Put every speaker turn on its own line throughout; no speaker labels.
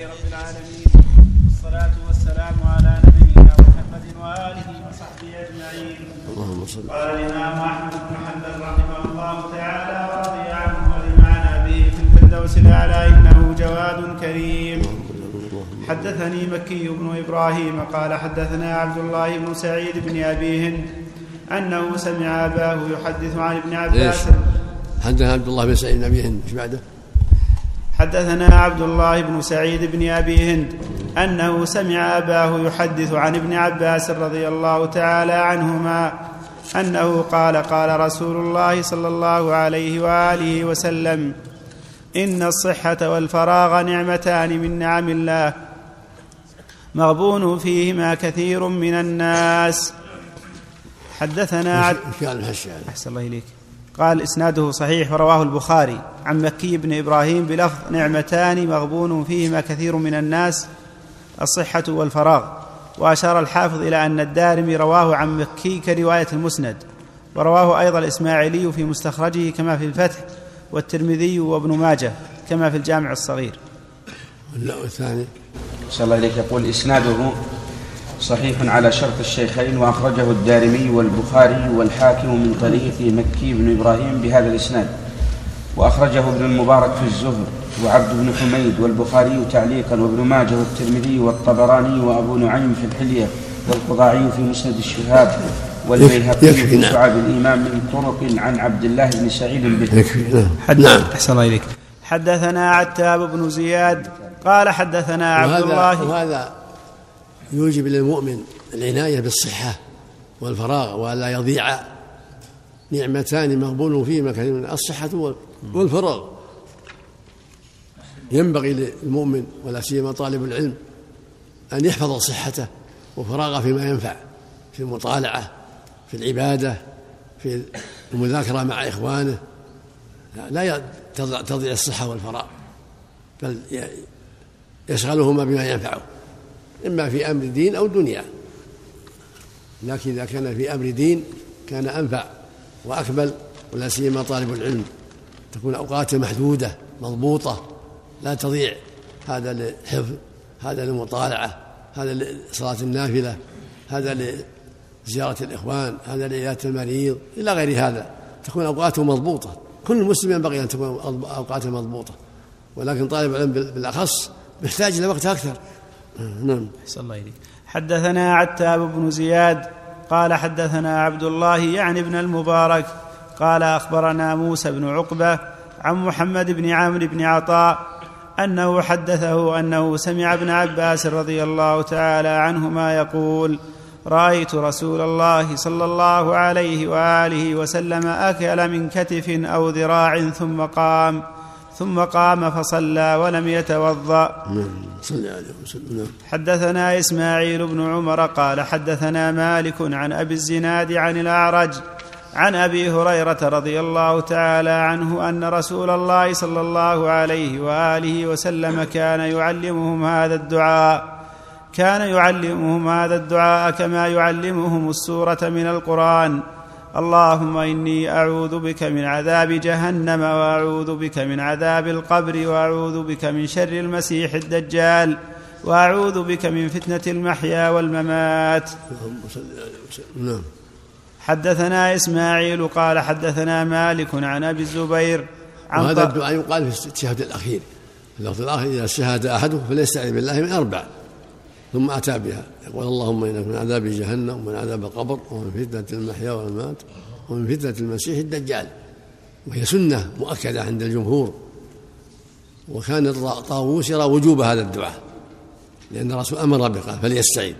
رب العالمين والصلاة والسلام على نبينا محمد وآله وصحبه أجمعين
اللهم صل
قال الإمام أحمد بن حنبل رحمه الله تعالى ورضي عنه ولمعنا به في الفردوس الأعلى إنه جواد كريم حدثني مكي بن إبراهيم قال حدثنا عبد الله بن سعيد بن أبي هند أنه سمع أباه يحدث عن ابن؟ عباس
حدثنا عبد الله بن سعيد بن ابي هند إيش بعده؟
حدثنا عبد الله بن سعيد بن أبي هند أنه سمع أباه يحدث عن ابن عباس رضي الله تعالى عنهما أنه قال قال رسول الله صلى الله عليه وآله وسلم إن الصحة والفراغ نعمتان من نعم الله مغبون فيهما كثير من الناس حدثنا عبد؟ أحسن الله إليك قال إسناده صحيح ورواه البخاري. عن مكي بن إبراهيم بلفظ نعمتان مغبون فيهما كثير من الناس الصحة والفراغ. وأشار الحافظ إلى أن الدارمي رواه عن مكي كرواية المسند. ورواه أيضا الإسماعيلي في مستخرجه كما في الفتح والترمذي وابن ماجه كما في الجامع الصغير.
الثاني
صلى الله عليك يقول إسناده صحيح على شرط الشيخين وأخرجه الدارمي والبخاري والحاكم من طريق مكي بن إبراهيم بهذا الإسناد. وأخرجه ابن المبارك في الزهر وعبد بن حميد والبخاري تعليقا وابن ماجه والترمذي والطبراني وأبو نعيم في الحلية والقضاعي في مسند الشهاب والبيهقي في
نعم.
شعب الإمام من طرق عن عبد الله بن سعيد به.
نعم.
حد
نعم.
أحسن الله إليك. حدثنا عتاب بن زياد قال حدثنا عبد الله
وهذا يوجب للمؤمن العناية بالصحة والفراغ وألا يضيع نعمتان مغبون فيهما كثير الصحة وال- والفراغ. ينبغي للمؤمن ولا سيما طالب العلم أن يحفظ صحته وفراغه فيما ينفع في المطالعة في العبادة في المذاكرة مع إخوانه. لا- تضيع الصحة والفراغ بل يشغلهما بما ينفعه. إما في أمر دين أو دنيا. لكن إذا كان في أمر دين كان أنفع وأكمل ولا سيما طالب العلم. تكون أوقاته محدودة مضبوطة لا تضيع هذا للحفظ هذا للمطالعة هذا لصلاة النافلة هذا لزيارة الإخوان هذا لعيادة المريض إلى غير هذا. تكون أوقاته مضبوطة. كل مسلم ينبغي أن تكون أوقاته مضبوطة. ولكن طالب العلم بالأخص محتاج إلى وقت أكثر. نعم.
أحسن الله إليك حدثنا عتاب بن زياد قال حدثنا عبد الله يعني ابن المبارك قال أخبرنا موسى بن عقبة عن محمد بن عمرو بن عطاء أنه حدثه أنه سمع ابن عباس رضي الله تعالى عنهما يقول رأيت رسول الله صلى الله عليه وآله وسلم أكل من كتف أو ذراع ثم قام. ثم قام فصلى ولم يتوضأ.
نعم صلى عليه وسلم. نعم.
حدثنا إسماعيل بن عمر قال حدثنا مالك عن أبي الزناد عن الأعرج عن أبي هريرة رضي الله تعالى عنه أن رسول الله صلى الله عليه وآله وسلم كان يعلمهم هذا الدعاء. كان يعلمهم هذا الدعاء كما يعلمهم السورة من القرآن. اللهم إني أعوذ بك من عذاب جهنم وأعوذ بك من عذاب القبر وأعوذ بك من شر المسيح الدجال وأعوذ بك من فتنة المحيا والممات.
نعم.
حدثنا إسماعيل قال حدثنا مالك عن أبي الزبير عن
وهذا الدعاء يقال في التشهد الأخير. في اللفظ الآخر إذا شهد أحدكم فليستعذ بالله من أربع. ثم أتى بها. يقول اللهم إنك من عذاب جهنم ومن عذاب القبر ومن فتنة المحيا والممات ومن فتنة المسيح الدجال. وهي سنة مؤكدة عند الجمهور. وكان طاووس يرى وجوب هذا الدعاء لأن الرسول أمر به قال فليستعيذ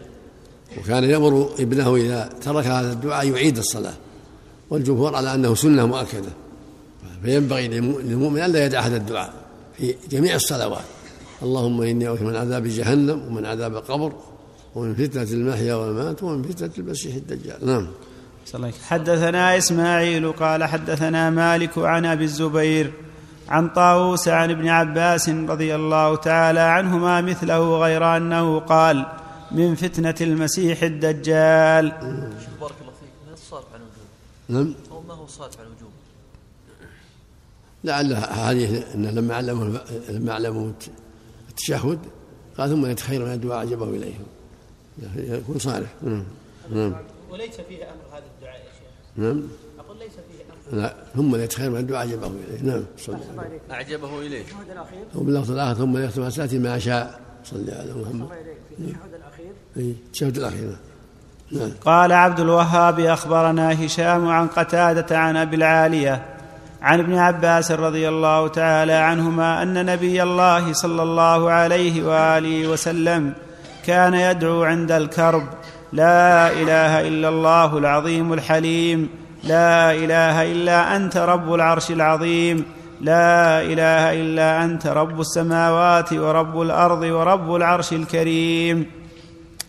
وكان يأمر ابنه إذا ترك هذا الدعاء يعيد الصلاة. والجمهور على أنه سنة مؤكدة. فينبغي للمؤمن ألا يدع هذا الدعاء في جميع الصلوات. اللهم إني أعوذ من عذاب جهنم ومن عذاب القبر ومن فتنة المحيا والممات ومن فتنة المسيح الدجال. نعم.
حدثنا إسماعيل قال حدثنا مالك عن أبي الزبير عن طاووس عن ابن عباس رضي الله تعالى عنهما مثله غير أنه قال من فتنة المسيح الدجال.
بارك الله فيك. ما الصارف عن وجوب
نعم.
أو ما هو الصارف عن وجوب
لعل هذه إنه لما علموا لما علموا التشهد قال ثم يتخير من الدعاء عجبه إليه. يكون صالح. نعم.
نعم. وليس فيه أمر هذا الدعاء يا شيخ؟
نعم.
أقول ليس فيه أمر.
لا. ثم يتخير من الدعاء عجبه إليه. نعم. صلى الله عليه وسلم.
أعجبه إليه.
وباللفظ الآخر ثم يختم حسناته ما شاء. صلى على محمد.
في التشهد الأخير.
اي التشهد الأخير. نعم.
قال عبد الوهاب أخبرنا هشام عن قتادة عن أبي العالية عن ابن عباس رضي الله تعالى عنهما أن نبي الله صلى الله عليه وآله وسلم كان يدعو عند الكرب لا إله إلا الله العظيم الحليم لا إله إلا أنت رب العرش العظيم لا إله إلا أنت رب السماوات ورب الأرض ورب العرش الكريم.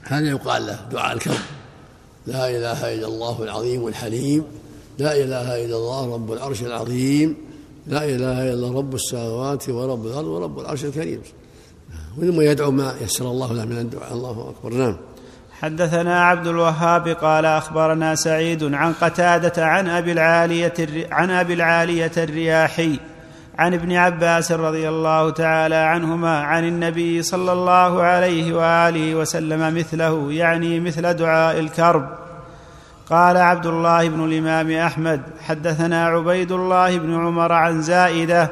هذا يقال له دعاء الكرب؟ لا إله إلا الله العظيم الحليم. لا إله إلا الله رب العرش العظيم. لا إله إلا رب السماوات ورب الأرض ورب العرش الكريم. ثم يدعو ما يسر الله له من الدعاء. الله أكبر. نعم.
حدثنا عبد الوهاب قال أخبرنا سعيد عن قتادة عن أبي العالية الر- عن أبي العالية الرياحي عن ابن عباس رضي الله تعالى عنهما عن النبي صلى الله عليه وآله وسلم مثله يعني مثل دعاء الكرب. قال عبد الله بن الإمام أحمد حدثنا عبيد الله بن عمر عن زائدة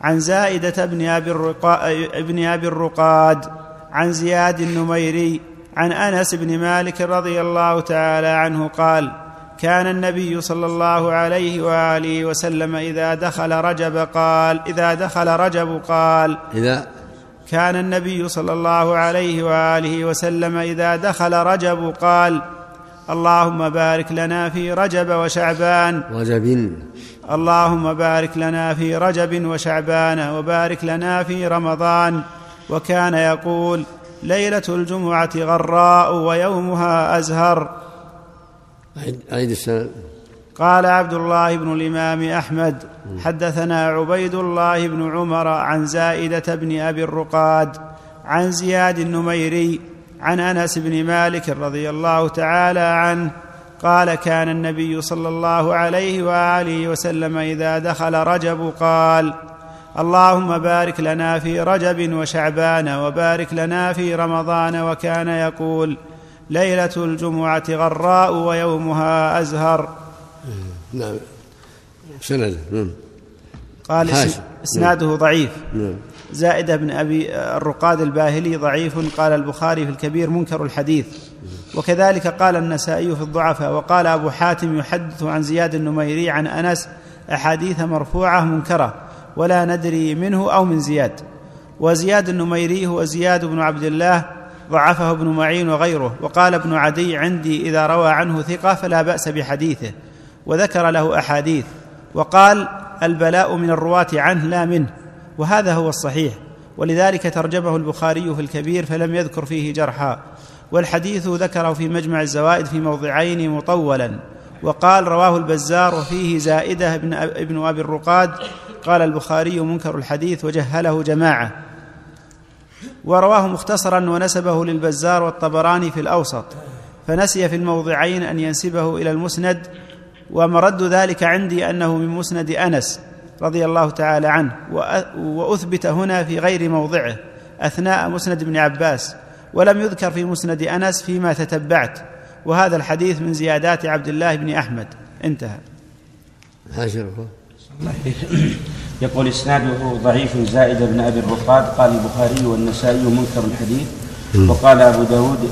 عن زائدة بن أبي الرقا ابن أبي الرقاد عن زياد النميري عن أنس بن مالك رضي الله تعالى عنه قال كان النبي صلى الله عليه وآله وسلم إذا دخل رجب قال إذا دخل رجب قال
إذا
كان النبي صلى الله عليه وآله وسلم إذا دخل رجب قال اللهم بارك لنا في رجب وشعبان.
رجب.
اللهم بارك لنا في رجب وشعبان وبارك لنا في رمضان. وكان يقول ليلة الجمعة غراء ويومها أزهر.
عيد السنة
قال عبد الله بن الإمام أحمد حدثنا عبيد الله بن عمر عن زائدة بن أبي الرقاد عن زياد النميري عن انس بن مالك رضي الله تعالى عنه قال كان النبي صلى الله عليه وآله وسلم إذا دخل رجب قال اللهم بارك لنا في رجب وشعبان وبارك لنا في رمضان وكان يقول ليلة الجمعة غراء ويومها أزهر.
نعم. سند نعم.
قال إسناده ضعيف.
نعم.
زائدة بن أبي الرقاد الباهلي ضعيف قال البخاري في الكبير منكر الحديث. وكذلك قال النسائي في الضعفاء وقال أبو حاتم يحدث عن زياد النميري عن أنس أحاديث مرفوعة منكرة ولا ندري منه أو من زياد. وزياد النميري هو زياد بن عبد الله ضعفه ابن معين وغيره. وقال ابن عدي عندي إذا روى عنه ثقة فلا بأس بحديثه وذكر له أحاديث. وقال البلاء من الرواة عنه لا منه. وهذا هو الصحيح. ولذلك ترجمه البخاري في الكبير فلم يذكر فيه جرحا. والحديث ذكره في مجمع الزوائد في موضعين مطولا. وقال رواه البزار وفيه زائدة ابن, ابن أبي الرقاد قال البخاري منكر الحديث وجهله جماعة. ورواه مختصرا ونسبه للبزار والطبراني في الأوسط. فنسي في الموضعين أن ينسبه إلى المسند. ومرد ذلك عندي أنه من مسند أنس. رضي الله تعالى عنه وأثبت هنا في غير موضعه أثناء مسند ابن عباس ولم يذكر في مسند أنس فيما تتبعت وهذا الحديث من زيادات عبد الله بن أحمد. انتهى.
يقول إسناده ضعيف زائد بن أبي الرقاد قال البخاري والنسائي منكر الحديث وقال أبو داود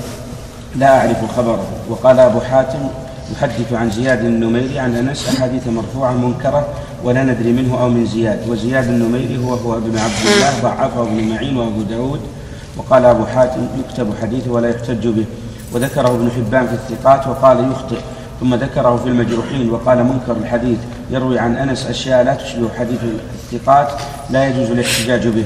لا أعرف خبره وقال أبو حاتم يحدث عن زياد النميري عن انس احاديث مرفوعة منكرة ولا ندري منه أو من زياد وزياد النميري هو هو ابن عبد الله ضعفه ابن معين وأبو داود وقال أبو حاتم يكتب حديثه ولا يحتج به وذكره ابن حبان في الثقات وقال يخطئ ثم ذكره في المجروحين وقال منكر الحديث يروي عن أنس أشياء لا تشبه حديث الثقات لا يجوز الاحتجاج به.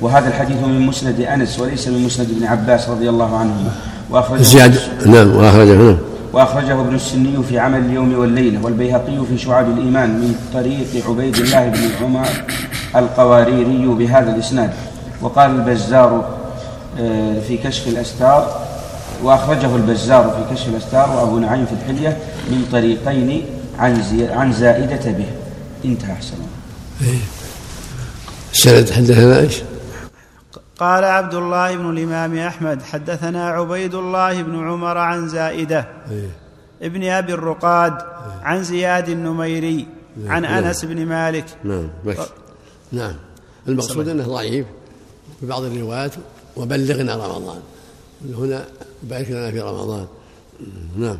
وهذا الحديث من مسند أنس وليس من مسند ابن عباس رضي الله عنهما. وأخرجه
زياد نعم وأخرجه نعم
وأخرجه ابن السني في عمل اليوم والليله والبيهقي في شعاب الإيمان من طريق عبيد الله بن عمر القواريري بهذا الإسناد. وقال البزار آه، في كشف الأستار وأخرجه البزار في كشف الأستار وأبو نعيم في الحلية من طريقين عن عن زائدة به. انتهى أحسن الله.
السند حدثنا إيش؟
قال عبد الله بن الإمام أحمد حدثنا عبيد الله بن عمر عن زائدة
إيه.
ابن أبي الرقاد عن زياد النميري عن
نعم.
أنس بن مالك.
نعم نعم. المقصود إنه ضعيف في بعض الروايات وبلغنا رمضان. هنا بارك لنا في رمضان. نعم.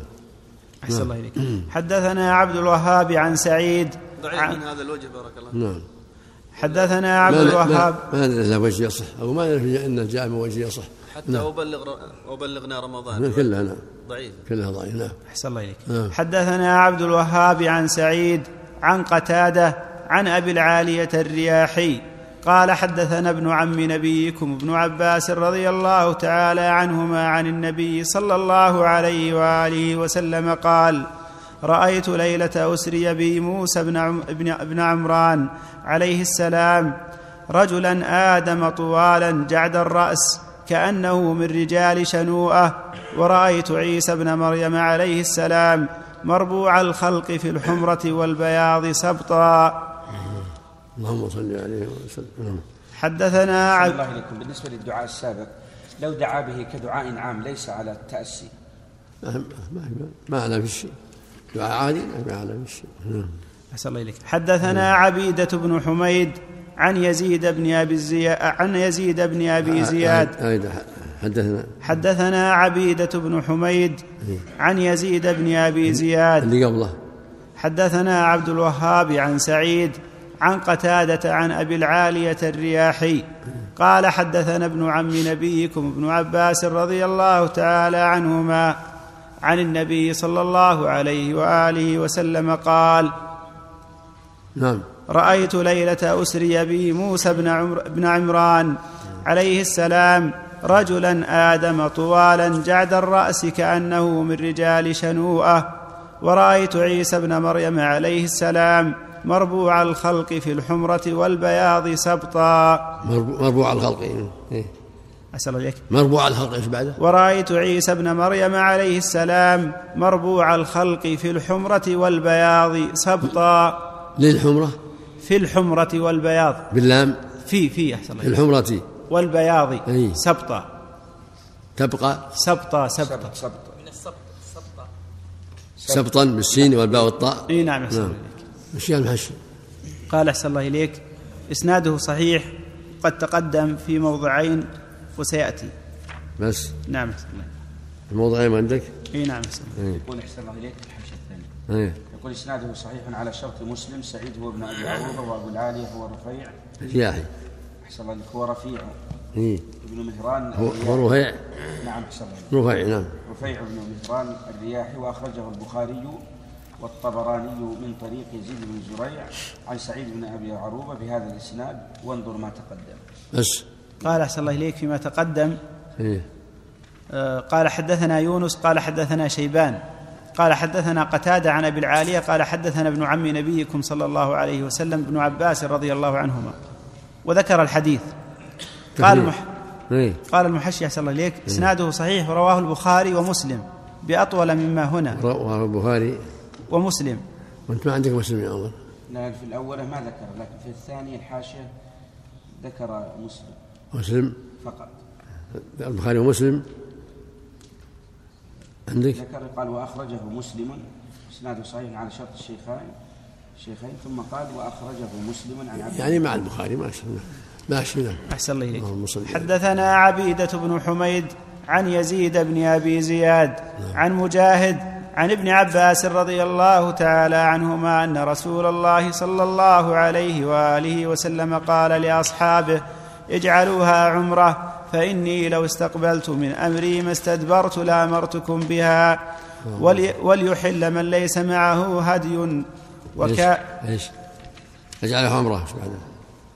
أحسن الله إليك. حدثنا عبد الوهاب عن سعيد
ضعيف
عن-
من هذا الوجه بارك الله
نعم.
حدثنا عبد الوهاب.
ما, ندري له وجه يصح أو ما ندري انه جاء من وجه يصح.
حتى
نعم.
أبلغ أبلغنا رمضان.
كلها نعم.
ضعيف.
كلها ضعيف نعم.
أحسن الله إليك.
نعم.
حدثنا عبد الوهاب عن سعيد عن قتادة عن أبي العالية الرياحي. قال حدثنا ابن عم نبيكم ابن عباس رضي الله تعالى عنهما عن النبي صلى الله عليه وآله وسلم قال رأيت ليلة أسري بي موسى بن, عم بن, بن عمران عليه السلام رجلا آدم طوالا جعد الرأس كأنه من رجال شنوءة ورأيت عيسى ابن مريم عليه السلام مربوع الخلق في الحمرة والبياض سبطا.
اللهم صل عليه وسلم.
حدثنا عبد
الله إليكم بالنسبة للدعاء السابق لو دعا به كدعاء عام ليس على التأسي.
ما ما ما على في شيء دعاء عادي ما على نعم.
أحسن الله إليك. حدثنا عبيدة بن حميد عن يزيد بن أبي زياد عن يزيد بن أبي زياد.
حدثنا
حدثنا عبيدة بن حميد عن يزيد بن أبي زياد.
اللي قبله.
حدثنا عبد الوهاب عن سعيد عن قتادة عن أبي العالية الرياحي. قال حدثنا ابن عم نبيكم ابن عباس رضي الله تعالى عنهما عن النبي صلى الله عليه وآله وسلم قال
نعم
رأيت ليلة أسري بي موسى بن, عمر بن عمران عليه السلام رجلا آدم طوالا جعد الرأس كأنه من رجال شنوءة ورأيت عيسى بن مريم عليه السلام مربوع الخلق في الحمرة والبياض سبطا
مربوع مربوع الخلق إيه.
أسأل الله إليك
مربوع الخلق إيش بعده؟
ورأيت عيسى بن مريم عليه السلام مربوع الخلق في الحمرة والبياض سبطا.
للحمرة؟
في الحمرة والبياض.
باللام؟
في في أحسن الله.
في
إليك.
الحمرة.
والبياض
أي.
سبطة
تبقى؟
سبطة سبطة
سبط سبط
من السبط السبطة
سبطا بالسين والباء والطاء؟
إي نعم أحسن
نعم.
الله إليك.
مشي المحشي.
قال أحسن الله إليك. إسناده صحيح. قد تقدم في موضعين. وسيأتي.
بس.
نعم احسن
الموضعين عندك؟
اي نعم احسن الله.
يقول أحسن الله إليك الحاشية الثانية
إيه.
يقول إسناده صحيح على شرط مسلم سعيد هو ابن أبي عروبة وأبو العالية هو رفيع.
رياحي
أحسن الله إليك هو رفيع.
إيه.
ابن مهران
هو رفيع.
نعم أحسن الله
رفيع نعم.
رفيع بن مهران الرياحي وأخرجه البخاري والطبراني من طريق يزيد بن زريع عن سعيد بن أبي عروبة بهذا الإسناد. وانظر ما تقدم.
بس.
قال أحسن الله إليك فيما تقدم.
إيه.
آه، قال حدثنا يونس قال حدثنا شيبان قال حدثنا قتادة عن أبي العالية قال حدثنا ابن عم نبيكم صلى الله عليه وسلم ابن عباس رضي الله عنهما. وذكر الحديث. قال. المح
إيه.
قال المحشي أحسن الله إليك إسناده صحيح رواه البخاري ومسلم بأطول مما هنا.
رواه البخاري.
ومسلم.
وأنت ما عندك مسلم يا الله
لا في الأولى ما ذكر لكن في الثانية الحاشية ذكر مسلم.
مسلم؟
فقط.
البخاري ومسلم؟ عندك؟
ذكر قال وأخرجه مسلم إسناده صحيح على شرط الشيخين الشيخين ثم قال وأخرجه مسلم عن عبد
يعني مع البخاري ماشي ماشي نعم
أحسن الله
على-
حدثنا عبيدة بن حميد عن يزيد بن أبي زياد عن مجاهد عن ابن عباس رضي الله تعالى عنهما أن رسول الله صلى الله عليه وآله وسلم قال لأصحابه اجعلوها عمرة فإني لو استقبلت من أمري ما استدبرت لأمرتكم بها. ولي وليحل من ليس معه هدي. وكا
إيش؟ إيش؟ اجعله عمرة؟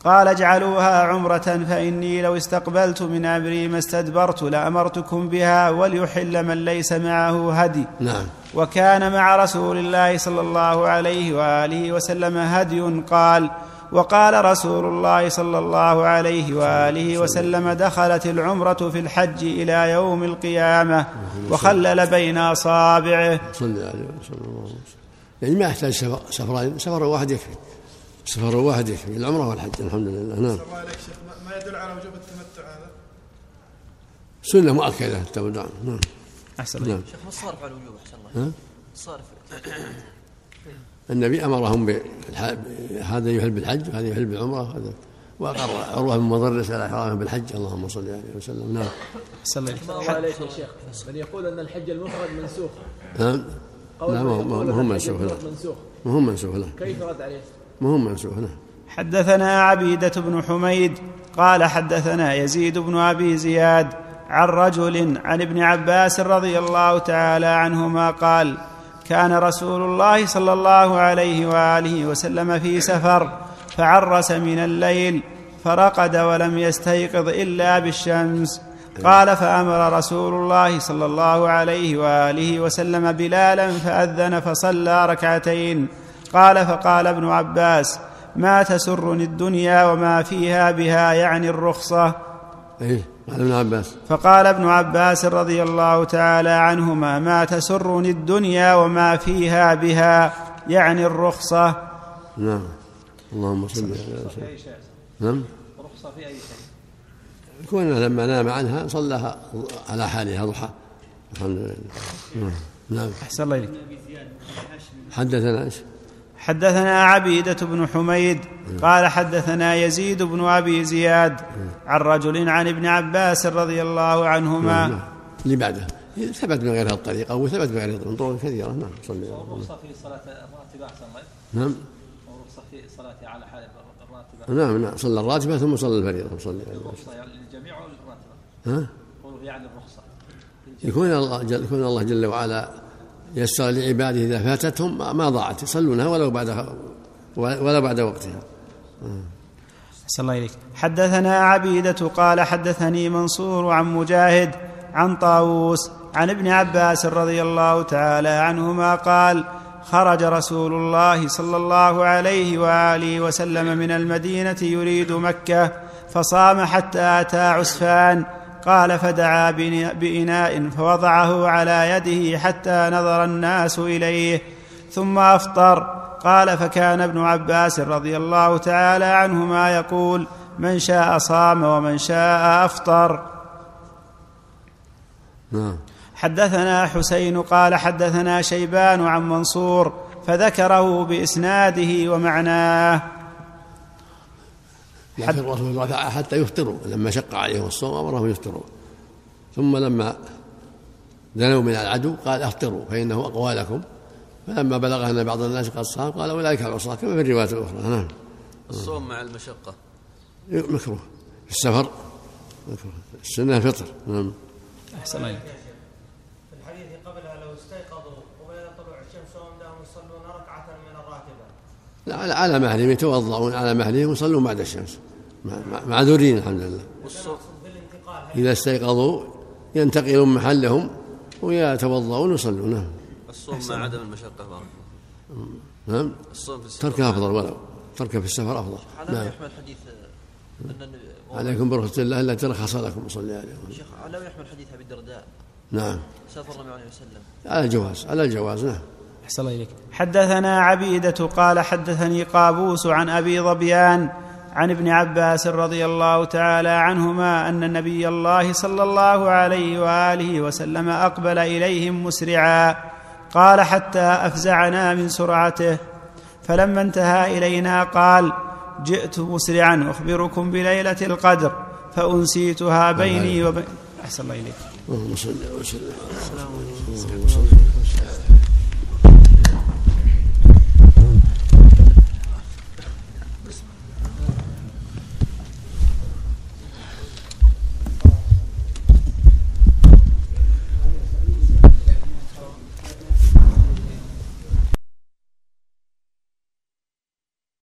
قال اجعلوها عمرة فإني لو استقبلت من أمري ما استدبرت لأمرتكم بها. وليحل من ليس معه هدي.
نعم.
وكان مع رسول الله صلى الله عليه وآله وسلم هدي. قال وقال رسول الله صلى الله عليه وآله وسلم دخلت العمرة في الحج إلى يوم القيامة وخلل بين أصابعه.
صلى عليه وسلم. يعني ما يحتاج سفر سفرين سفر واحد يكفي. سفر واحد يكفي. العمرة والحج الحمد لله نعم
ما- يدل على وجوب التمتع هذا؟
سنة مؤكدة التودع نعم.
أحسن الله
نعم.
شيخ ما الصارف على الوجوب؟ إحسن الله.
ها؟
الصارف
النبي أمرهم. هذا يحل بالحج وهذا يحل بالعمرة هذا. وأقر عروة بن مضرس على إحرامه بالحج. اللهم صل عليه وسلم. نعم.
أحسن الله
عليك يا شيخ. من يقول أن الحج المفرد منسوخ.
نعم.
قول
لا
من
ما هو ما هو
أن
منسوخ
الحج
لا
المفرد منسوخ.
ما هو منسوخ لا
كيف رد عليه؟
ما هو منسوخ لا
حدثنا عبيدة بن حميد قال حدثنا يزيد بن أبي زياد عن رجل عن ابن عباس رضي الله تعالى عنهما قال كان رسول الله صلى الله عليه وآله وسلم في سفر فعرس من الليل فرقد ولم يستيقظ إلا بالشمس. قال فأمر رسول الله صلى الله عليه وآله وسلم بلالا فأذن فصلى ركعتين. قال فقال ابن عباس ما تسرني الدنيا وما فيها بها يعني الرخصة؟
إيه قال ابن عباس.
فقال ابن عباس رضي الله تعالى عنهما ما تسرني الدنيا وما فيها بها يعني الرخصة.
نعم. اللهم صل على سيدنا نعم.
رخصة في أي شيء؟
كونه لما نام عنها صلىها على حالها ضحى. الحمد لله. نعم. نعم.
أحسن الله إليك.
حدثنا إيش؟
حدثنا عبيدة بن حميد قال حدثنا يزيد بن أبي زياد عن رجل عن ابن عباس رضي الله عنهما.
نعم. اللي بعده. ثبت من غير هذه الطريقة وثبت من غير من طرق كثيرة. نعم صلى الله عليه وسلم.
في صلاة الراتبة أحسن الله
نعم.
ورخصه في صلاة على حال الراتبة.
نعم نعم. صلى الراتبة ثم صلى الفريضة. صلى الله عليه وسلم.
يعني للجميع ولا الراتبة؟
ها؟
قولوا يعني الرخصة.
يكون الله جل يكون الله جل وعلا يسر لعباده إذا فاتتهم ما- ضاعت يصلونها ولو بعد ولا بعد وقتها.
أحسن الله إليك حدثنا عبيدة قال حدثني منصور عن مجاهد عن طاووس عن ابن عباس رضي الله تعالى عنهما قال خرج رسول الله صلى الله عليه وآله وسلم من المدينة يريد مكة فصام حتى أتى عسفان قال فدعا بإناء فوضعه على يده حتى نظر الناس إليه ثم أفطر. قال فكان ابن عباس رضي الله تعالى عنهما يقول من شاء صام ومن شاء أفطر.
نعم.
حدثنا حسين قال حدثنا شيبان عن منصور فذكره بإسناده ومعناه.
لكن الرسول رفع حتى يفطروا لما شق عليهم الصوم أمرهم يفطروا. ثم لما دنوا من العدو قال أفطروا فإنه أقوى لكم. فلما بلغ أن بعض الناس قد صام قال أولئك العصاة كما في الرواية الأخرى. نعم.
الصوم مع المشقة.
مكروه. في السفر مكروه. السنة الفطر نعم.
أحسن الله إليك.
في الحديث قبلها لو استيقظوا وبين طلوع الشمس وهم لهم يصلون ركعة من الراتبة
لا على على مهلهم يتوضؤون على مهلهم ويصلون بعد الشمس. مع- مع- معذورين الحمد لله. إذا استيقظوا ينتقلون محلهم ويتوضؤون ويصلون. نعم.
الصوم مع عدم المشقة بارك
نعم.
الصوم في السفر
تركه أفضل. ولو. تركه في السفر أفضل.
على
نعم.
يحمل حديث النبي
عليكم برخصة الله التي رخص لكم صلى عليه
شيخ على يحمل حديث أبي الدرداء.
نعم.
سافر النبي عليه وسلم.
على الجواز على الجواز نعم.
أحسن الله إليك. حدثنا عبيدة قال حدثني قابوس عن أبي ظبيان عن ابن عباس رضي الله تعالى عنهما أن نبي الله صلى الله عليه وآله وسلم أقبل إليهم مسرعا قال حتى أفزعنا من سرعته فلما انتهى إلينا قال جئت مسرعا أخبركم بليلة القدر فأنسيتها بيني وبين أحسن الله إليك.
اللهم صل وسلم. اللهم صل وسلم